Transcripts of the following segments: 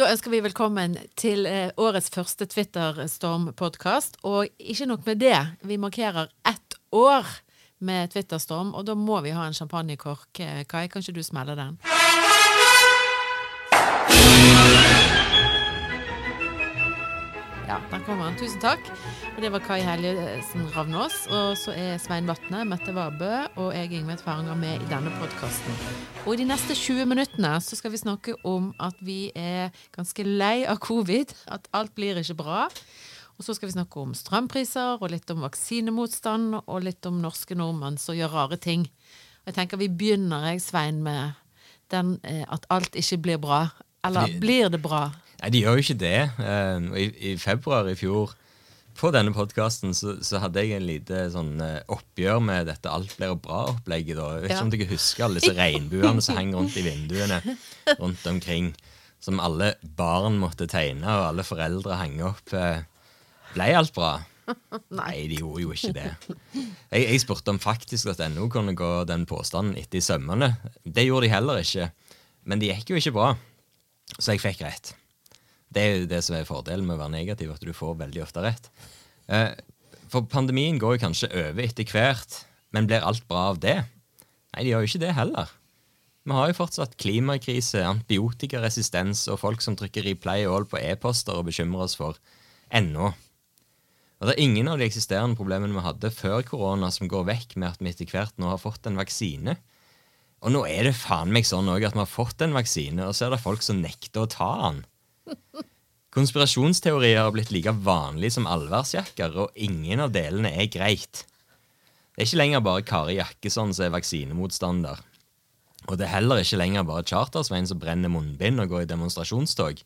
Da ønsker vi velkommen til eh, årets første Twitterstorm-podkast. Og ikke nok med det, vi markerer ett år med Twitterstorm, og da må vi ha en champagnekork. Eh, Kai, kan ikke du smelle den? Ja, der kommer han. Tusen takk. Og det var Kai Helgesen Ravnås. Og så er Svein Vatne, Mette Vabø og jeg, Ingvild Faranger, med i denne podkasten. Og i de neste 20 minuttene så skal vi snakke om at vi er ganske lei av covid. At alt blir ikke bra. Og så skal vi snakke om strømpriser, og litt om vaksinemotstand, og litt om norske nordmenn som gjør rare ting. Og jeg tenker vi begynner, jeg, Svein, med den eh, at alt ikke blir bra. Eller blir det bra? Nei, de gjør jo ikke det. Eh, I, I februar i fjor, på denne podkasten, så, så hadde jeg en lite sånn eh, oppgjør med dette alt blir bra-opplegget. da. Jeg vet ikke Ja. om dere husker alle disse regnbuene som henger rundt i vinduene rundt omkring. Som alle barn måtte tegne, og alle foreldre hang opp. Eh, ble alt bra? Nei, de gjorde jo ikke det. Jeg, jeg spurte om faktisk at NO kunne gå den påstanden etter i sømmene. Det gjorde de heller ikke. Men det gikk jo ikke bra. Så jeg fikk rett. Det er jo det som er fordelen med å være negativ, at du får veldig ofte rett. Eh, for pandemien går jo kanskje over etter hvert, men blir alt bra av det? Nei, de gjør jo ikke det heller. Vi har jo fortsatt klimakrise, antibiotikaresistens og folk som trykker replay all på e-poster og bekymrer oss for ennå. Og det er ingen av de eksisterende problemene vi hadde før korona som går vekk med at vi etter hvert nå har fått en vaksine. Og nå er det faen meg sånn òg at vi har fått en vaksine, og så er det folk som nekter å ta den. Konspirasjonsteorier har blitt like vanlig som allværsjakker, og ingen av delene er greit. Det er ikke lenger bare Kari Jakkesson som er vaksinemotstander. Og det er heller ikke lenger bare Chartersveien som brenner munnbind og går i demonstrasjonstog.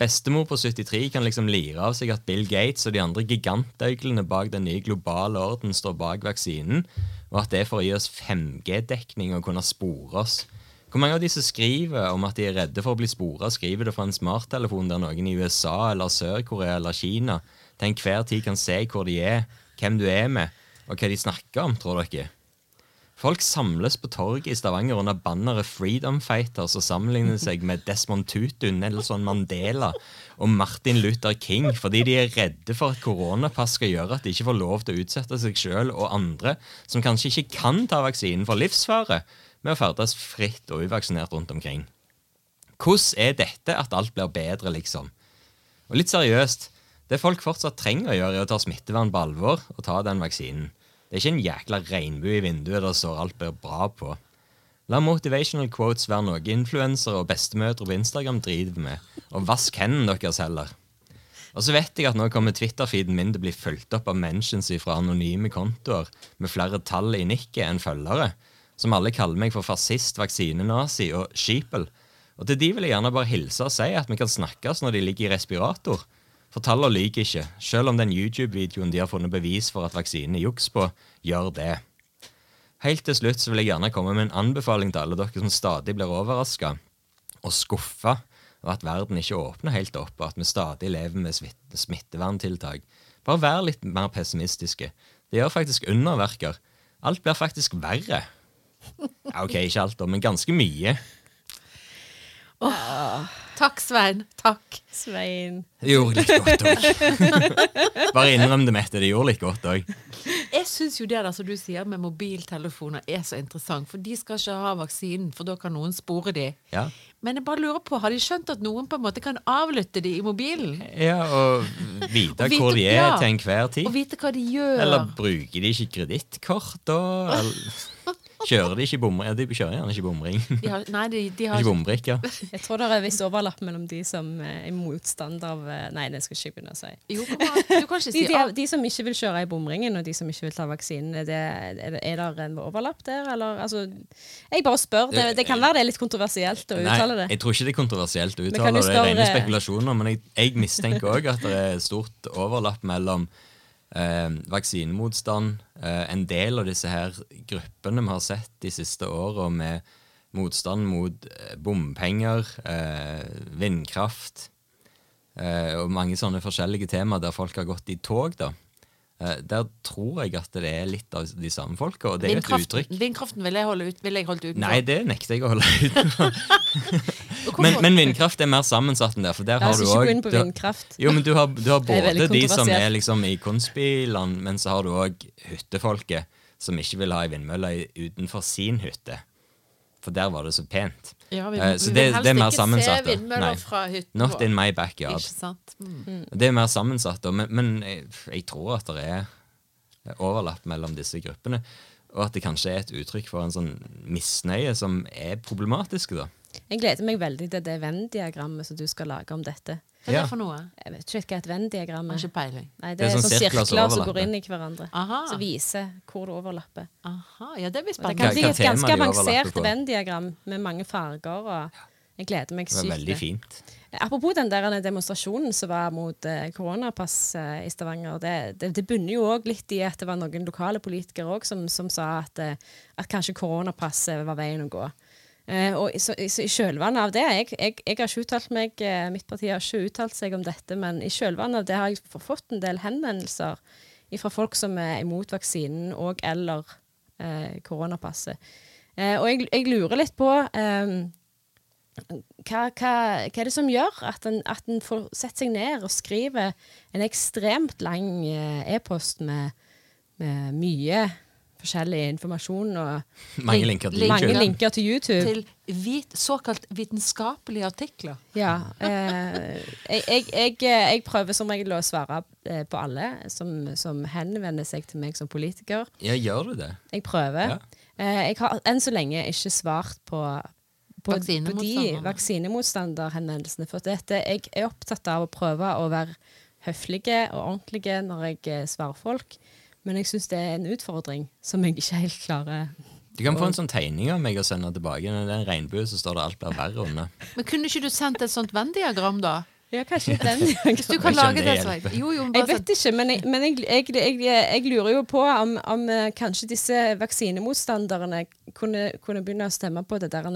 Bestemor på 73 kan liksom lire av seg at Bill Gates og de andre gigantøglene bak den nye globale orden står bak vaksinen, og at det er for å gi oss 5G-dekning og kunne spore oss. Hvor mange av de som skriver om at de er redde for å bli spora, skriver det fra en smarttelefon der noen i USA eller Sør-Korea eller Kina til enhver tid kan se hvor de er, hvem du er med, og hva de snakker om, tror dere? Folk samles på torget i Stavanger under banneret Freedom Fighters og sammenligner seg med Desmond Tutu, Nelson Mandela og Martin Luther King fordi de er redde for at koronapass skal gjøre at de ikke får lov til å utsette seg sjøl og andre som kanskje ikke kan ta vaksinen for livsfare, med å ferdes fritt og uvaksinert rundt omkring. Hvordan er dette at alt blir bedre, liksom? Og litt seriøst, det folk fortsatt trenger å gjøre, er å ta smittevern på alvor og ta den vaksinen. Det er ikke en jækla regnbue i vinduet der står alt blir bra på. La motivational quotes være noe influensere og bestemødre på Instagram driver med, og vask hendene deres heller. Og så vet jeg at nå kommer Twitter-feeden min til å bli fulgt opp av mentions fra anonyme kontoer med flere tall i nikket enn følgere, som alle kaller meg for fascist, vaksinenazi og skipel. Og til de vil jeg gjerne bare hilse og si at vi kan snakkes når de ligger i respirator. For tallene lyver ikke, selv om den YouTube-videoen de har funnet bevis for at vaksinen er juks på, gjør det. Helt til slutt så vil jeg gjerne komme med en anbefaling til alle dere som stadig blir overraska og skuffa over at verden ikke åpner helt opp, og at vi stadig lever med smitteverntiltak. Bare vær litt mer pessimistiske. Det gjør faktisk underverker. Alt blir faktisk verre. Ja, ok, ikke alt, da, men ganske mye. Takk, Svein. Takk. Svein. Det gjorde litt godt òg. Bare innrøm det, Mette. Det gjorde litt godt òg. Jeg syns jo det der som du sier med mobiltelefoner er så interessant, for de skal ikke ha vaksinen, for da kan noen spore de. Ja. Men jeg bare lurer på, har de skjønt at noen på en måte kan avlytte de i mobilen? ja, og vite Og vite- hvor de er ja. til enhver tid. Og vite hva de gjør? Eller bruker de ikke kredittkort, da? Eller kjører de ikke bomring? Ja, de kjører gjerne ikke bomring. de har, nei, de, de har Ikke bombrikker. Jeg tror det er visst overlapp mellom de som eh, er motstander av eh, Nei, det skal jeg ikke begynne å si. Jo. Du kan ikke De, si de, ah, de som ikke vil kjøre i bomringen, og de som ikke vil ta vaksinen, er det, er det, er en overlapp der, eller? Altså, jeg bare spør. Det, det kan være det er litt kontroversielt å uttale det. Nei, jeg tror ikke det er kontroversielt å uttale det. Det er rene spekulasjoner. Men jeg, jeg mistenker òg at det er stort overlapp mellom eh, vaksinemotstand, eh, en del av disse her gruppene vi har sett de siste åra med motstand mot eh, bompenger, eh, vindkraft eh, og mange sånne forskjellige temaer der folk har gått i tog. da. Eh, der tror jeg at det er litt av de samme folka, og det er et vindkraften, uttrykk. vindkraften vil jeg holde ut, vil jeg holdt utenfor. Nei, det nekter jeg å holde utenfor. Men, men vindkraft er mer sammensatt enn det. For der har du ikke også- gå inn på du vindkraft. Jo, men du har, du har både de som er liksom i konspiland, men så har du òg hyttefolket som ikke vil ha ei vindmølle utenfor sin hytte. For der var det så pent. Ja, vi, uh, så vi det, vil helst det er mer ikke sammensatt. Nei. fra hytten Not in my backyard. Ikke sant? Mm. Det er mer sammensatt. Men, men jeg, jeg tror at det er overlapp mellom disse gruppene. Og at det kanskje er et uttrykk for en sånn misnøye som er problematisk, da. Jeg gleder meg veldig til det Venn-diagrammet som du skal lage om dette. Hva er Ja. det for noe? Jeg vet ikke hva et Venn-diagram er. ikke peiling. Nei, det, Det er sånn, sånn sirkler sirkler som som går inn i hverandre. Aha. Som viser hvor det overlapper. Aha, ja, det blir spennende. Det kan bli et ganske avansert? Venn-diagram med mange farger. og Jeg gleder meg Det var sykt. veldig fint. Apropos den der demonstrasjonen som var mot eh, koronapass eh, i Stavanger. Det, det, det bunner jo òg litt i at det var noen lokale politikere også som, som sa at, eh, at kanskje koronapasset var veien å gå. Eh, og så I kjølvannet av det Jeg, jeg, jeg har ikke uttalt meg, eh, mitt parti har ikke uttalt seg om dette, men i kjølvannet av det har jeg fått en del henvendelser fra folk som er imot vaksinen og eller eh, koronapasset. Eh, og jeg, jeg lurer litt på eh, hva, hva, hva er det som gjør at en, at en får sette seg ned og skrive en ekstremt lang eh, e-post med, med mye forskjellig informasjon og Mange linker til mange YouTube. linker til YouTube? Til vit, såkalt vitenskapelige artikler. Ja. Eh, jeg, jeg, jeg, prøver som regel å svare eh, på alle som, som henvender seg til meg som politiker. Ja, gjør du det? Jeg prøver. Ja. Eh, jeg har enn så lenge ikke svart på, på, på de vaksinemotstanderhenvendelsene. For dette, jeg er opptatt av å prøve å være høflige og ordentlige når jeg eh, svarer folk. Men jeg syns det er en utfordring som jeg ikke helt klarer. Du kan få en sånn tegning av meg og sende tilbake. Når det er en regnbue, så står det 'alt blir verre' under. Men kunne ikke du sendt et sånt Venn-diagram, da? Ja, kanskje den. Hvis du kan lage det, det Jo, jo, Jeg bare vet ikke, men jeg, men jeg, jeg, jeg, jeg lurer jo på om, om eh, kanskje disse vaksinemotstanderne kunne, kunne begynne å stemme på det der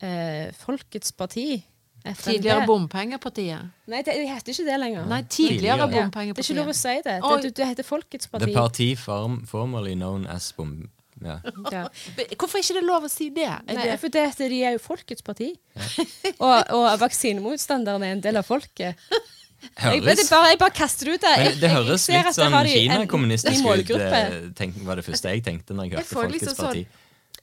eh, Folkets parti. FNB. Tidligere Bompengepartiet. Nei, det, det heter ikke det lenger. Nei, tidligere Tidligere. Ja, det er ikke lov å si det. Det, Det, det heter Folkets The parti. party form, formerly known as bom... Ja. Ja. Hvorfor er ikke det lov å si det? Nei, det for det, at de er jo Folkets parti. og, og vaksinemotstanderne er en del av folket. Jeg, jeg, bare, jeg bare kaster det ut men Jeg- det jeg høres ser litt sånn Kina-kommunistisk ut. eh, Tenk, var det første jeg tenkte når jeg Jeg hørte Folkets liksom sånn parti.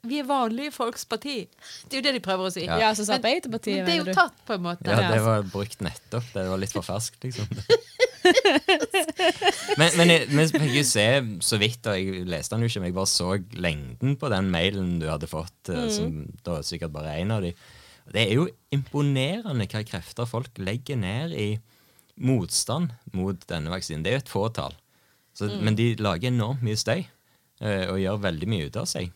Vi er vanlige folks parti. Det er jo det de prøver å si. Ja. Ja, så sa Men- Arbeiderpartiet, Men det er jo tatt, på en måte. Ja, det var brukt nettopp. Det var litt for ferskt, liksom. men men jeg, vi fikk jo se så vidt, og jeg leste den jo ikke, men jeg bare så lengden på den mailen du hadde fått, mm. som da er sikkert bare én av de. Det er jo imponerende hva krefter folk legger ned i motstand mot denne vaksinen. Det er jo et fåtall. Så, Men de lager enormt mye støy, eh, og gjør veldig mye ut av seg.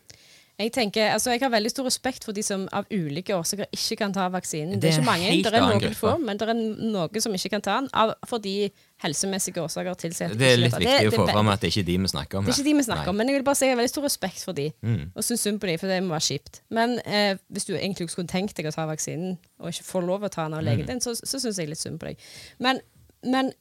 Jeg tenker, altså jeg har veldig stor respekt for de som av ulike årsaker ikke kan ta vaksinen. Det Det er er ikke mange, det er noen få, men det er noen som ikke kan ta den av, fordi helsemessige årsaker tilsier at de Det er litt viktig å få er fram at det er ikke de vi snakker om Det er ikke de vi snakker om, men jeg vil bare si jeg har veldig stor respekt for de, Mm. og syns synd på de, for det må være kjipt. Men eh, hvis du egentlig skulle tenkt deg å ta vaksinen, og ikke får lov å ta den av Mm. legen din, så, så syns jeg litt synd på deg. Men, men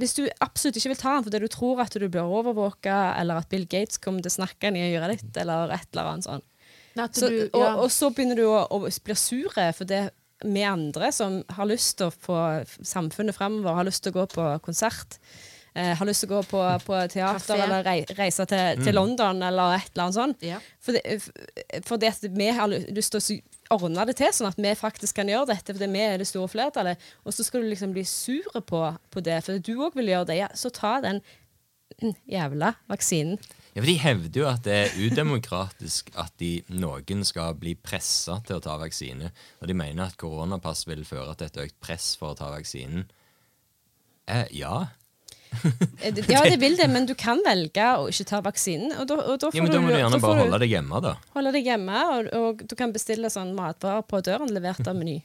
hvis du absolutt ikke vil ta den fordi du tror at du blir overvåka, eller at Bill Gates kommer til å snakke inn i øret ditt, eller et eller annet sånt, Nei, så, du, og, og så begynner du å, å bli sur det vi andre som har lyst til å få samfunnet fremover, har lyst til å gå på konsert, har lyst til å gå på, på teater Café. eller rei, reise til, til London eller et eller annet sånt. Ja. Fordi, fordi at vi har lyst til å ordne det til, sånn at vi faktisk kan gjøre dette, fordi vi er det store flertallet. Og så skal du liksom bli sure på, på det, fordi du òg vil gjøre det. Ja, så ta den mm, jævla vaksinen. Ja, for De hevder jo at det er udemokratisk at de, noen skal bli pressa til å ta vaksine. Og de mener at koronapass vil føre til et økt press for å ta vaksinen. Eh, ja. Eh, Ja, det vil det, men du kan velge å ikke ta vaksinen. Og da, og da får ja, men Da må du gjerne bare holde deg hjemme, da. holde deg hjemme, og, og du kan bestille sånn matvarer på døren levert av Meny.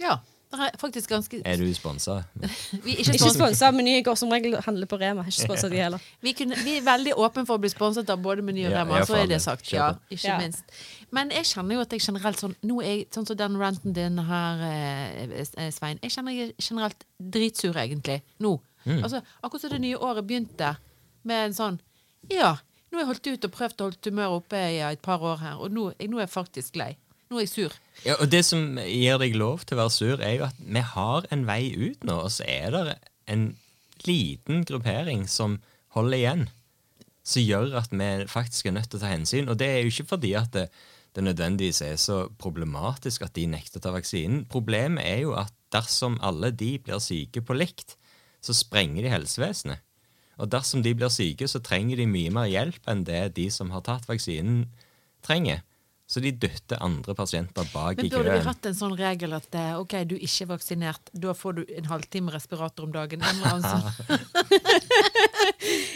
ja. Det er faktisk ganske Er du sponsa? ikke Ikke spons- sponsa av Meny, jeg går som regel og handler på Rema. Ikke sponsa de heller. vi, kunne, vi er veldig åpne for å bli sponset av både Meny og Ja, Rema. ja, så er det sagt. Ja, ikke Ja. minst. Men jeg kjenner jo at jeg generelt sånn Nå er jeg sånn som den ranten din her, eh, eh, Svein. Jeg kjenner jeg er generelt dritsur, egentlig. Nå. Mm. Altså, akkurat som det nye året begynte med en sånn Ja, nå har jeg holdt ut og prøvd å holde humøret oppe i et par år her, og nå, nå er jeg faktisk lei. Nå er jeg sur. Ja, og Det som gir deg lov til å være sur, er jo at vi har en vei ut nå, og så er det en liten gruppering som holder igjen. Som gjør at vi faktisk er nødt til å ta hensyn. Og det er jo ikke fordi at det, det nødvendigvis er så problematisk at de nekter å ta vaksinen. Problemet er jo at dersom alle de blir syke på likt, så sprenger de helsevesenet. Og dersom de blir syke, så trenger de mye mer hjelp enn det de som har tatt vaksinen, trenger. Så de dytter andre pasienter bak Men i burde vi hatt en sånn regel at eh, ok, du er ikke vaksinert, da får du en halvtime respirator om dagen? Sånn.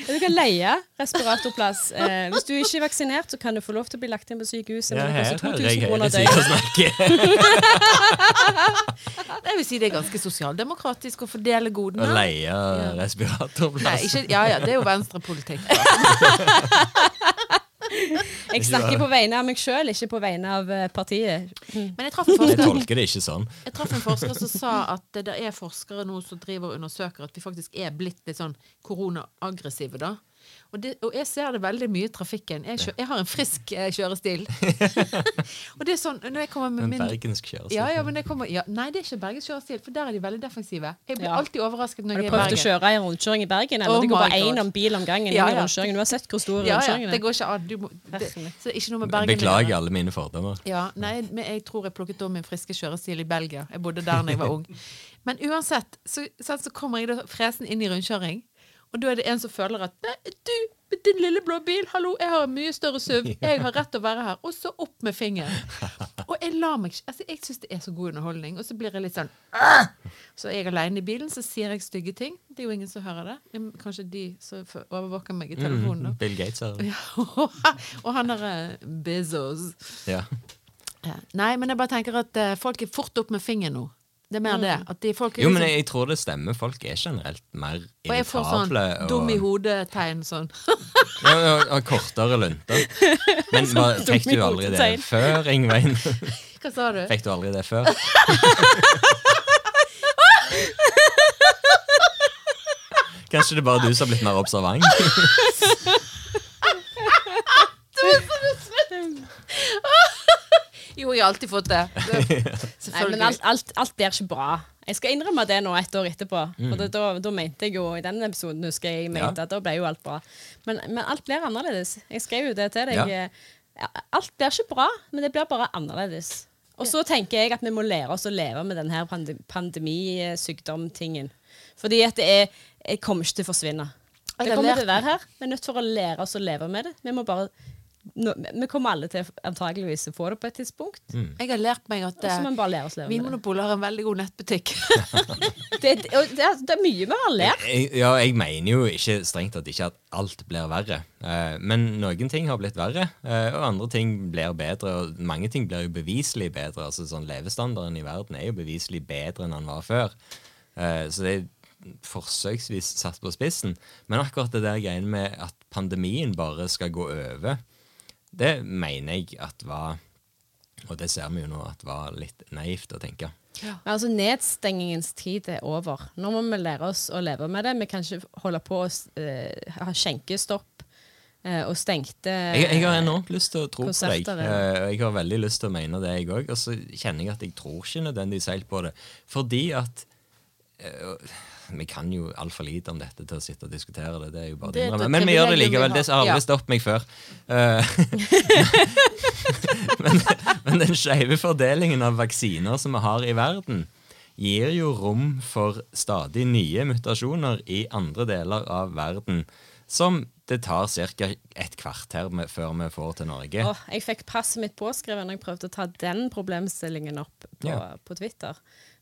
Du kan leie respiratorplass. Eh, hvis du ikke er vaksinert, så kan du få lov til å bli lagt inn på sykehuset. Ja, men det her koster hører jeg 2000 kroner døgnet. Jeg vil si det er ganske sosialdemokratisk å fordele godene. Å leie ja. respiratorplass. ikke, ja, ja, det er jo venstrepolitikk. Jeg snakker på vegne av meg sjøl, ikke på vegne av eh, partiet. Men jeg traff en Jeg tolker det ikke sånn. jeg traff en forsker som sa at det er forskere nå som driver og undersøker at vi faktisk er blitt litt sånn koronaaggressive, da. Og, det, og jeg ser det veldig mye i trafikken. Jeg, kjø, jeg har en frisk eh, kjørestil. og det er sånn når jeg kommer med En min bergensk kjørestil. ja, ja, men jeg kommer, ja, Nei, det er ikke bergensk kjørestil, for der er de veldig defensive. Jeg blir Ja. alltid overrasket når Har du jeg er i prøvd å kjøre en rundkjøring i Bergen? Eller Oh det går bare én om bil om gangen? Ja, i ja. rundkjøringen. Du har sett hvor store Ja, ja, rundkjøringene det er. går ikke an. Du må, det, så det er ikke noe med Bergen Beklager alle mine fordommer. Ja, nei, men jeg tror jeg plukket om min friske kjørestil i Belgia. Jeg bodde der da jeg var ung. Men uansett, så, så kommer jeg da fresen inn i rundkjøring, og da er det en som føler at du, din lille blå bil, hallo, jeg har en mye større SUV, jeg har rett til å være her. Og så opp med fingeren. Og jeg lar meg ikke altså, Jeg syns det er så god underholdning, og så blir jeg litt sånn «Åh!» Så er jeg aleine i bilen, så sier jeg stygge ting. Det er jo ingen som hører det. Kanskje de som overvåker meg i telefonen, da. Mm, Bill Gates her. Ja, og han derre Bezos. Ja. Ja. Nei, men jeg bare tenker at eh, folk er fort opp med fingeren nå. Det er mer det. At de folk er Jo, men liksom- jeg, jeg tror det stemmer. Folk er generelt mer og jeg får sånn og... dum i hodet-tegn sånn. Ja, og, og kortere lunter. Men hva, fikk du aldri det før, Ingvein? Hva sa du? Fikk du aldri det før? Kanskje det er bare du som har blitt mer observant? Jo, jeg har alltid fått det. det Nei, men alt, alt, alt blir ikke bra. Jeg skal innrømme det nå et år etterpå. Mm. For det, da, da mente jeg jo i den episoden husker jeg, jeg mente Ja. at da ble jo alt bra. Men, men alt blir annerledes. Jeg skrev jo det til deg. Ja. Ja, Alt blir ikke bra, men det blir bare annerledes. Og så tenker jeg at vi må lære oss å leve med denne pande pandemisykdomtingen. Fordi at det er Jeg kommer ikke til å forsvinne. Det kommer til å være her. Vi er nødt for å lære oss å leve med det. Vi må bare nå, Vi kommer alle til antageligvis å få det på et tidspunkt. Jeg har lært meg at eh. Vinmonopolet har en veldig god nettbutikk. Det, det, det, er, det er mye vi har lært. Jeg, ja, jeg mener jo ikke strengt tatt ikke at alt blir verre. Eh, men noen ting har blitt verre, eh, og andre ting blir bedre. Og mange ting blir jo beviselig bedre. Altså sånn Levestandarden i verden er jo beviselig bedre enn den var før. Eh, så det er forsøksvis satt på spissen. Men akkurat det der greiene med at pandemien bare skal gå over, det mener jeg at var Og det ser vi jo nå at var litt naivt å tenke. Men altså Nedstengingens tid er over. Nå må vi lære oss å leve med det. Vi kan ikke holde på å uh, ha skjenkestopp uh, og stengte Jeg, jeg har enormt lyst til å tro på deg. ja. Eh, jeg har veldig lyst til å mene det, jeg òg. Og så kjenner jeg at jeg tror ikke nødvendigvis helt på det. Fordi at Vi kan jo altfor lite om dette til å sitte og diskutere det. Det er jo bare Det det et. Men vi gjør det likevel. Det har aldri stoppet meg før. Eh, men, men den skeive fordelingen av vaksiner som vi har i verden, gir jo rom for stadig nye mutasjoner i andre deler av verden. Som det tar ca. et kvarter med, før vi får til Norge. Åh, jeg fikk passet mitt påskrevet når jeg prøvde å ta den problemstillingen opp på, Ja. på Twitter.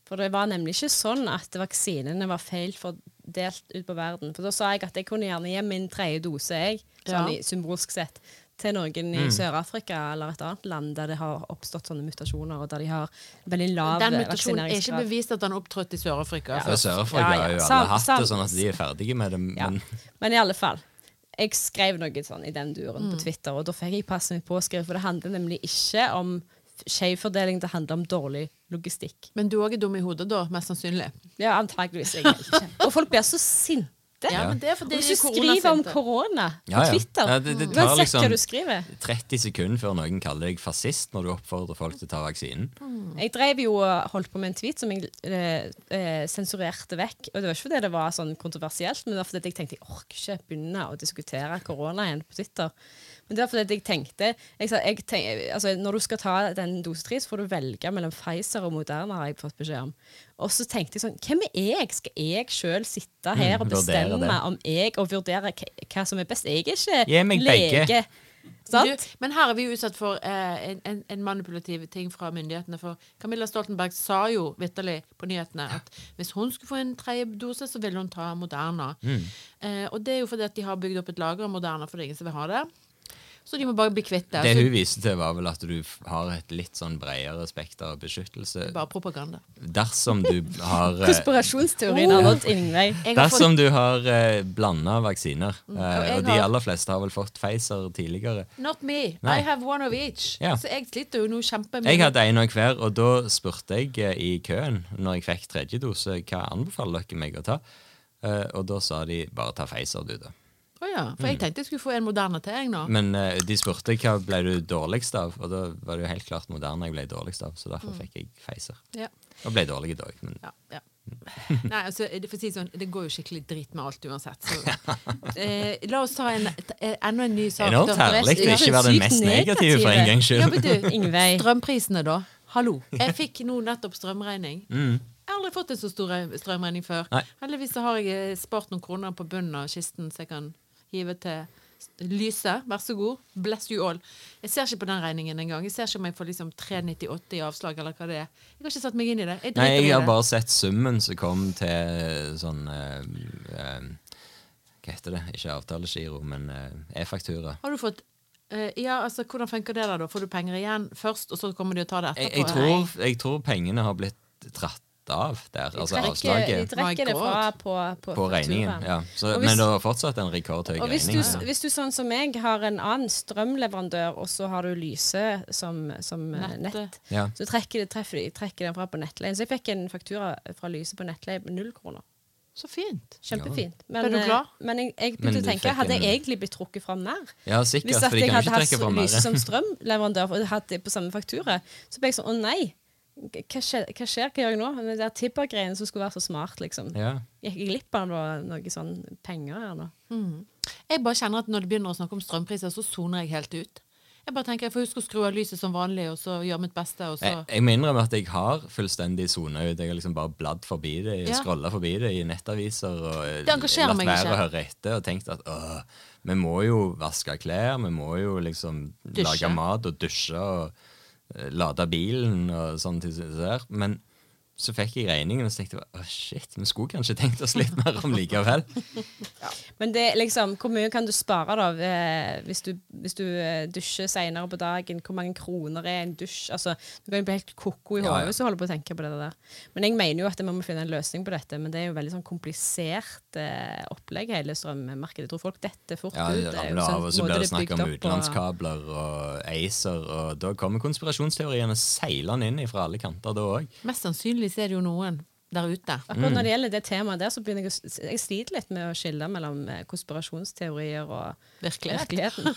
For det var nemlig ikke sånn at vaksinene var feil fordelt ut på verden. For da sa jeg at jeg kunne gjerne gi min tredje dose, jeg, sånn Ja. symbolsk sett, til noen Mm. i Sør-Afrika eller et annet land der det har oppstått sånne mutasjoner, og der de har veldig lav Den mutasjonen er ikke bevist at den opptrådte i Sør-Afrika. For Sør-Afrika Ja, ja. har jo alle hatt det sånn at de er ferdige med det. Ja. Men Men i alle fall. Jeg skrev noe sånn i den duren Mm. på Twitter, og da fikk jeg passet mitt påskrevet, for det handler nemlig ikke om skjev fordeling, det handler om dårlig logistikk. Men du òg er dum i hodet da, mest sannsynlig. Ja, antageligvis. Jeg er ikke. Og folk blir så sinte. Ja, men det er fordi hvis du skriver om korona på Ja, ja. Twitter, Ja, det- det tar liksom- hva du skriver 30 sekunder før noen kaller deg fascist når du oppfordrer folk til å ta vaksinen. Jeg drev jo og holdt på med en tweet som jeg eh, eh, sensurerte vekk. Og det var ikke fordi det var sånn kontroversielt, men det var fordi jeg tenkte jeg orker ikke begynne å diskutere korona igjen på Twitter. Men det var fordi jeg tenkte jeg sa, jeg tenk, altså, Når du skal ta den dose tre, så får du velge mellom Pfizer og Moderna, har jeg fått beskjed om. Og så tenkte jeg sånn Hvem er jeg? Skal jeg sjøl sitte her og Mm, bestemme det. om jeg og vurdere hva, som er best? Jeg er ikke Gi meg begge. lege. Sant? Du, men her er vi jo utsatt for eh, en, en, en manipulativ ting fra myndighetene. For Camilla Stoltenberg sa jo vitterlig på nyhetene at hvis hun skulle få en tredje dose, så ville hun ta Moderna. Mm. Eh, og det er jo fordi at de har bygd opp et lager av Moderna, for det er ingen som vil ha det. Så de må bare bli kvitt det. Det hun viste til, var vel at du har et litt sånn bredere spekter av beskyttelse. bare propaganda. Dersom du har eh, Konspirasjonsteorien har nådd ingen vei. Dersom du har eh, blanda vaksiner. Eh, og og de aller fleste har vel fått Pfizer tidligere. not me. Nei. I have one of each. Ja. Så jeg sliter jo nå kjempemye. Jeg hadde en av hver, og da spurte jeg eh, i køen når jeg fikk tredje dose, hva anbefaler dere meg å ta? Eh, og da sa de bare ta Pfizer, du, da. Å ja, for jeg tenkte jeg skulle få en moderne til, jeg nå. Men uh, de spurte hva ble du dårligst av, og da var det jo helt klart moderne jeg ble dårligst av, så derfor fikk jeg Pfizer. Ja. Og ble dårlig i dag, men Ja, ja. Nei, altså, det, for å si sånn, det går jo skikkelig drit med alt uansett. Så, eh, la oss ta en, eh, enda en ny sak. enormt herlig å ikke være den mest negative for en gangs skyld. Ja, strømprisene, da? Hallo. Jeg fikk nå nettopp strømregning. Mm. Jeg har aldri fått en så stor strømregning før. Nei. Heldigvis så har jeg eh, spart noen kroner på bunnen av kisten, så jeg kan hive til Lyse. Vær så god. Bless you all. Jeg ser ikke på den regningen engang. Jeg ser ikke om jeg får liksom 398 i avslag, eller hva det er. Jeg har ikke satt meg inn i det. Jeg Nei, jeg har bare sett summen som kom til sånn uh, uh, Hva heter det? Ikke avtalegiro, men uh, e-faktura. Har du fått Ja, altså, hvordan funker det da? Får du penger igjen først, og så kommer de og tar det Jeg, etterpå? jeg, tror, jeg tror pengene har blitt dratt av der, De altså avslaget. de trekker det fra på, på, på regningen. Ja. Så, hvis- men det var fortsatt en rekordhøy Og hvis du, ja. hvis du sånn som meg har en annen strømleverandør, og så har du Lyse som, som eh, nett, Ja. så trekker, de- treffer de trekker den fra på nettleien. Så jeg fikk en faktura fra Lyse på nettleie på null kroner. Så fint. Kjempefint. Men, eh, men jeg, jeg Men begynte å tenke, hadde jeg egentlig blitt trukket fra mer? Ja, sikkert, Hvis jeg hadde hatt Lyse som strømleverandør og hatt det på samme faktura, så ble jeg sånn å nei. Hva skjer, hva skjer, hva gjør jeg nå? Men Det der Tibber-greiene som skulle være så smart, liksom. Ja. Gikk jeg glipp av noe, sånn penger her nå? Jeg bare kjenner at når det begynner å snakke om strømpriser, så soner jeg helt ut. Jeg bare tenker jeg får huske å skru av lyset som vanlig, og så gjøre mitt beste, og så Jeg, jeg må innrømme at jeg har fullstendig sona ut. Jeg har liksom bare bladd forbi det, Ja. scrolla forbi det i nettaviser og eh, Det engasjerer latt meg være ikke. å høre etter og tenkt at åh. Vi må jo vaske klær, vi må jo liksom Dusje. lage mat og dusje og lade bilen og der. Men så fikk jeg regningen og så tenkte jeg, «Åh, shit, vi skulle kanskje tenkt oss litt mer om likevel. Men det, liksom, hvor mye kan du spare da eh, hvis du, hvis du eh, dusjer senere på dagen? Hvor mange kroner er en dusj? Altså, du kan jo bli helt ko-ko i Ja, hodet ja. hvis du holder på å tenke på det der. Men jeg mener jo at vi må finne en løsning på dette, men det er jo veldig sånn komplisert eh, opplegg, hele strømmarkedet. Jeg tror folk detter fort Ja, ut. det Det jo ramler sånn av, og så blir det snakk om og- utenlandskabler og ACER, og da kommer konspirasjonsteoriene seilende inn fra alle kanter da òg. Mest sannsynlig så er det jo noen der ute. Akkurat Mm. når det gjelder det temaet der, så begynner jeg å Jeg sliter litt med å skille mellom eh, konspirasjonsteorier og Virkelighet. virkeligheten.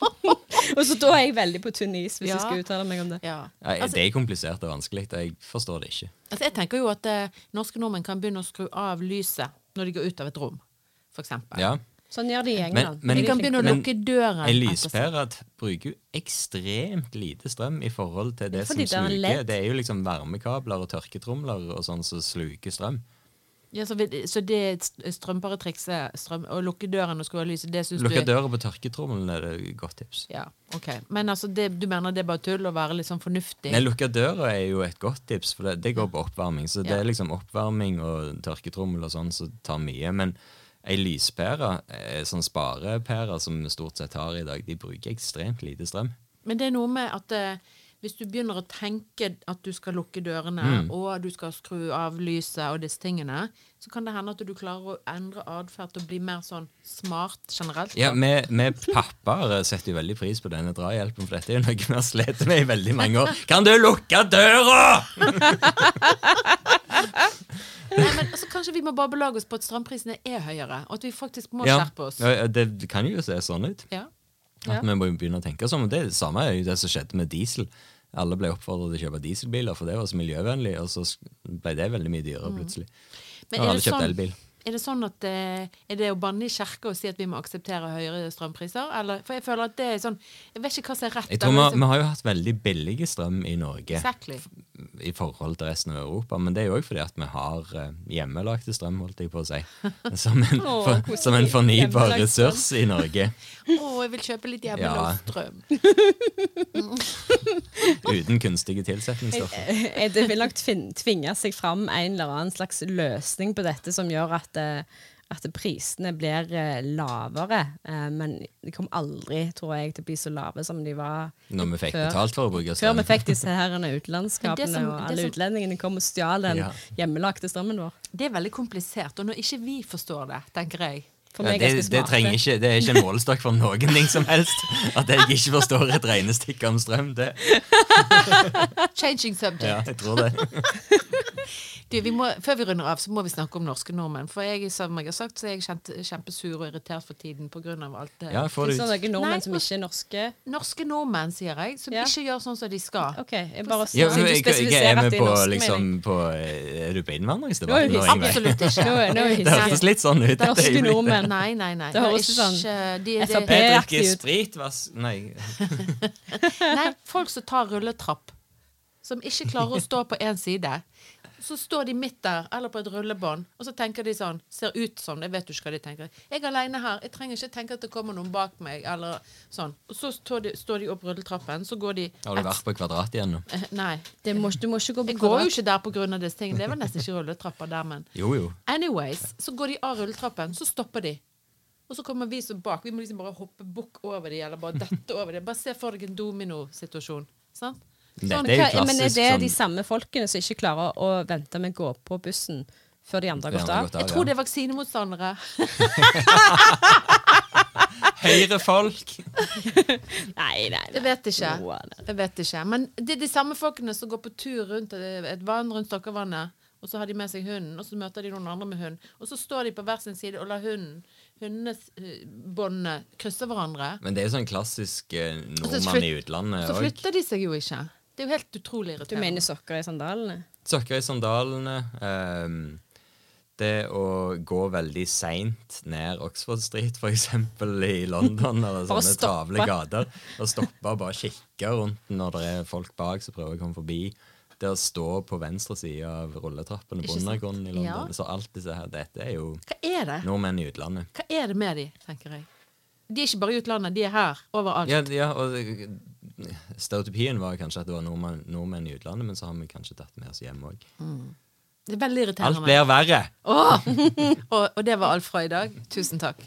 og så da er jeg veldig på tynn is, hvis Ja. jeg skal uttale meg om det. Ja. Ja, Altså, det er komplisert og vanskelig. Jeg forstår det ikke. altså, jeg tenker jo at eh, norske nordmenn kan begynne å skru av lyset når de går ut av et rom, for eksempel. Ja. Sånn gjør de i Men, England. men, De kan begynne å lukke døren. En lyspære bruker jo ekstremt lite strøm i forhold til det som det er sluker. Det er jo liksom varmekabler og tørketromler og sånn som sluker strøm. Ja, så, vi- så det strømparetrikset, strøm, å lukke døren og skru av lyset, det syns du Lukke døra på tørketrommelen er det et godt tips. Ja, ok. Men altså, det, du mener det er bare tull å være litt sånn fornuftig? Nei, Lukke døra er jo et godt tips, for det, det går på oppvarming. Så det er liksom oppvarming og tørketrommel og sånn som tar mye. Men ei lyspære, en sånn sparepære som vi stort sett har i dag, de bruker ekstremt lite strøm. Men det er noe med at eh, hvis du begynner å tenke at du skal lukke dørene, Mm. og du skal skru av lyset og disse tingene, så kan det hende at du klarer å endre atferd å bli mer sånn smart generelt. Ja, vi, vi pappaer setter jo veldig pris på denne drahjelpen, for dette er jo noe vi har slitt med i veldig mange år. Kan du lukke døra?! Nei, men altså, Kanskje vi må bare belage oss på at strømprisene er høyere, og at vi faktisk må Ja, skjerpe oss. ja, det kan jo se sånn ut. Ja. At vi må jo begynne å tenke sånn. Det samme er jo det som skjedde med diesel. Alle ble oppfordret til å kjøpe dieselbiler, for det var så miljøvennlig, og så ble det veldig mye dyrere plutselig. Mm. Men er alle det, sånn, elbil. Er det sånn at eh, Er det å banne i kirka og si at vi må akseptere høyere strømpriser? Eller, for jeg føler at det er sånn Jeg vet ikke hva som er rett. Jeg tror vi, vi har jo hatt veldig billig strøm i Norge Exactly. i forhold til resten av Europa, men det er jo òg fordi at vi har eh, hjemmelagte strøm, holdt jeg på å si, som en, oh, for, som en fornybar ressurs i Norge. Å, jeg vil kjøpe litt hjemmelagd strøm. Uten kunstige tilsetningsstoffer. Eh, Det vil nok tvinge seg fram en eller annen slags løsning på dette som gjør at, eh, at prisene blir eh, lavere. Eh, Men de kommer aldri, tror jeg, til å bli så lave som de var Når vi fikk før. betalt for å bruke strøm. Før vi fikk disse herrene utenlandskapene, det som- og alle som- utlendingene kom og stjal den Ja. hjemmelagte strømmen vår. Det er veldig komplisert, og når ikke vi forstår det, tenker jeg For Ja, det, er det, trenger ikke, det er ikke en målestokk for noen ting som helst. At jeg ikke forstår et regnestykke om strøm. Det, Changing subject. ja, jeg tror det. Du, vi må, før vi runder av, så må vi snakke om norske nordmenn. For jeg, som jeg har sagt, så er jeg kjent, kjempesur og irritert for tiden pga. alt det. Ja, får Det er sånne nordmenn Nei, som ikke er norske. Norske nordmenn, sier jeg, som Ja. ikke gjør sånn som de skal. OK, jeg bare ja, men, jeg, jeg, jeg er med på, norske, liksom, på eh, Er du på innvandringsdebatten Ingve? Absolutt ikke. Nå er- nå er Det høres hørtes litt sånn ut. Norske nordmenn. Nei, nei, nei. Det høres er sånn ikke- de, de, FrP. Jeg aktig drikker ut. sprit, Nei. Nei, folk som tar rulletrapp, som ikke klarer å stå på én side. Så står de midt der, eller på et rullebånd, og så tenker de sånn, ser ut sånn, jeg vet jo ikke hva de tenker. Jeg er alene her, jeg trenger ikke tenke at det kommer noen bak meg, eller sånn. Og så står de, står de opp rulletrappen, så går de Har du vært på Kvadrat igjen nå? Eh, Nei. Det må, du må ikke gå på Jeg går jo ikke der på grunn av disse tingene. Det er vel nesten ikke rulletrapper der, men Jo, jo. Anyways, så går de av rulletrappen, så stopper de. Og så kommer vi som bak. Vi må liksom bare hoppe bukk over de, eller bare dette over de. Bare se for deg en dominosituasjon. Sant? Dette Sånn, er jo klassisk. men er det de samme folkene som ikke klarer å vente med å gå på bussen før de andre har gått av? Jeg tror det er vaksinemotstandere. Høyrefolk! Nei, nei, nei. Jeg vet ikke. Jeg vet ikke. Men det er de samme folkene som går på tur rundt et vann rundt Stokkavannet, og så har de med seg hunden, og så møter de noen andre med hund, og så står de på hver sin side og lar hunden, hundebåndene, krysse hverandre. Men det er jo sånn klassisk eh, nordmann i utlandet Så flytter de seg jo ikke. Det er jo helt utrolig Du mener sokker i sandalene? Sokker i sandalene. Um, det å gå veldig seint ned Oxford Street, eksempel, i London, eller sånne travle gater. Og stoppe og bare kikke rundt når det er folk bak som prøver å komme forbi. Det å stå på venstre side av rulletrappene på undergrunnen i London. Ja. Så alt disse her, dette er jo Hva er det? nordmenn i utlandet. Hva er det med de, tenker jeg? De er ikke bare i utlandet, de er her. Overalt. Ja, ja og det- Stereotypien var kanskje at det var nordmenn, nordmenn i utlandet, men så har vi kanskje tatt med oss hjem òg. Det er veldig irriterende. Alt blir verre. Oh! og, og det var alt fra i dag. Tusen takk.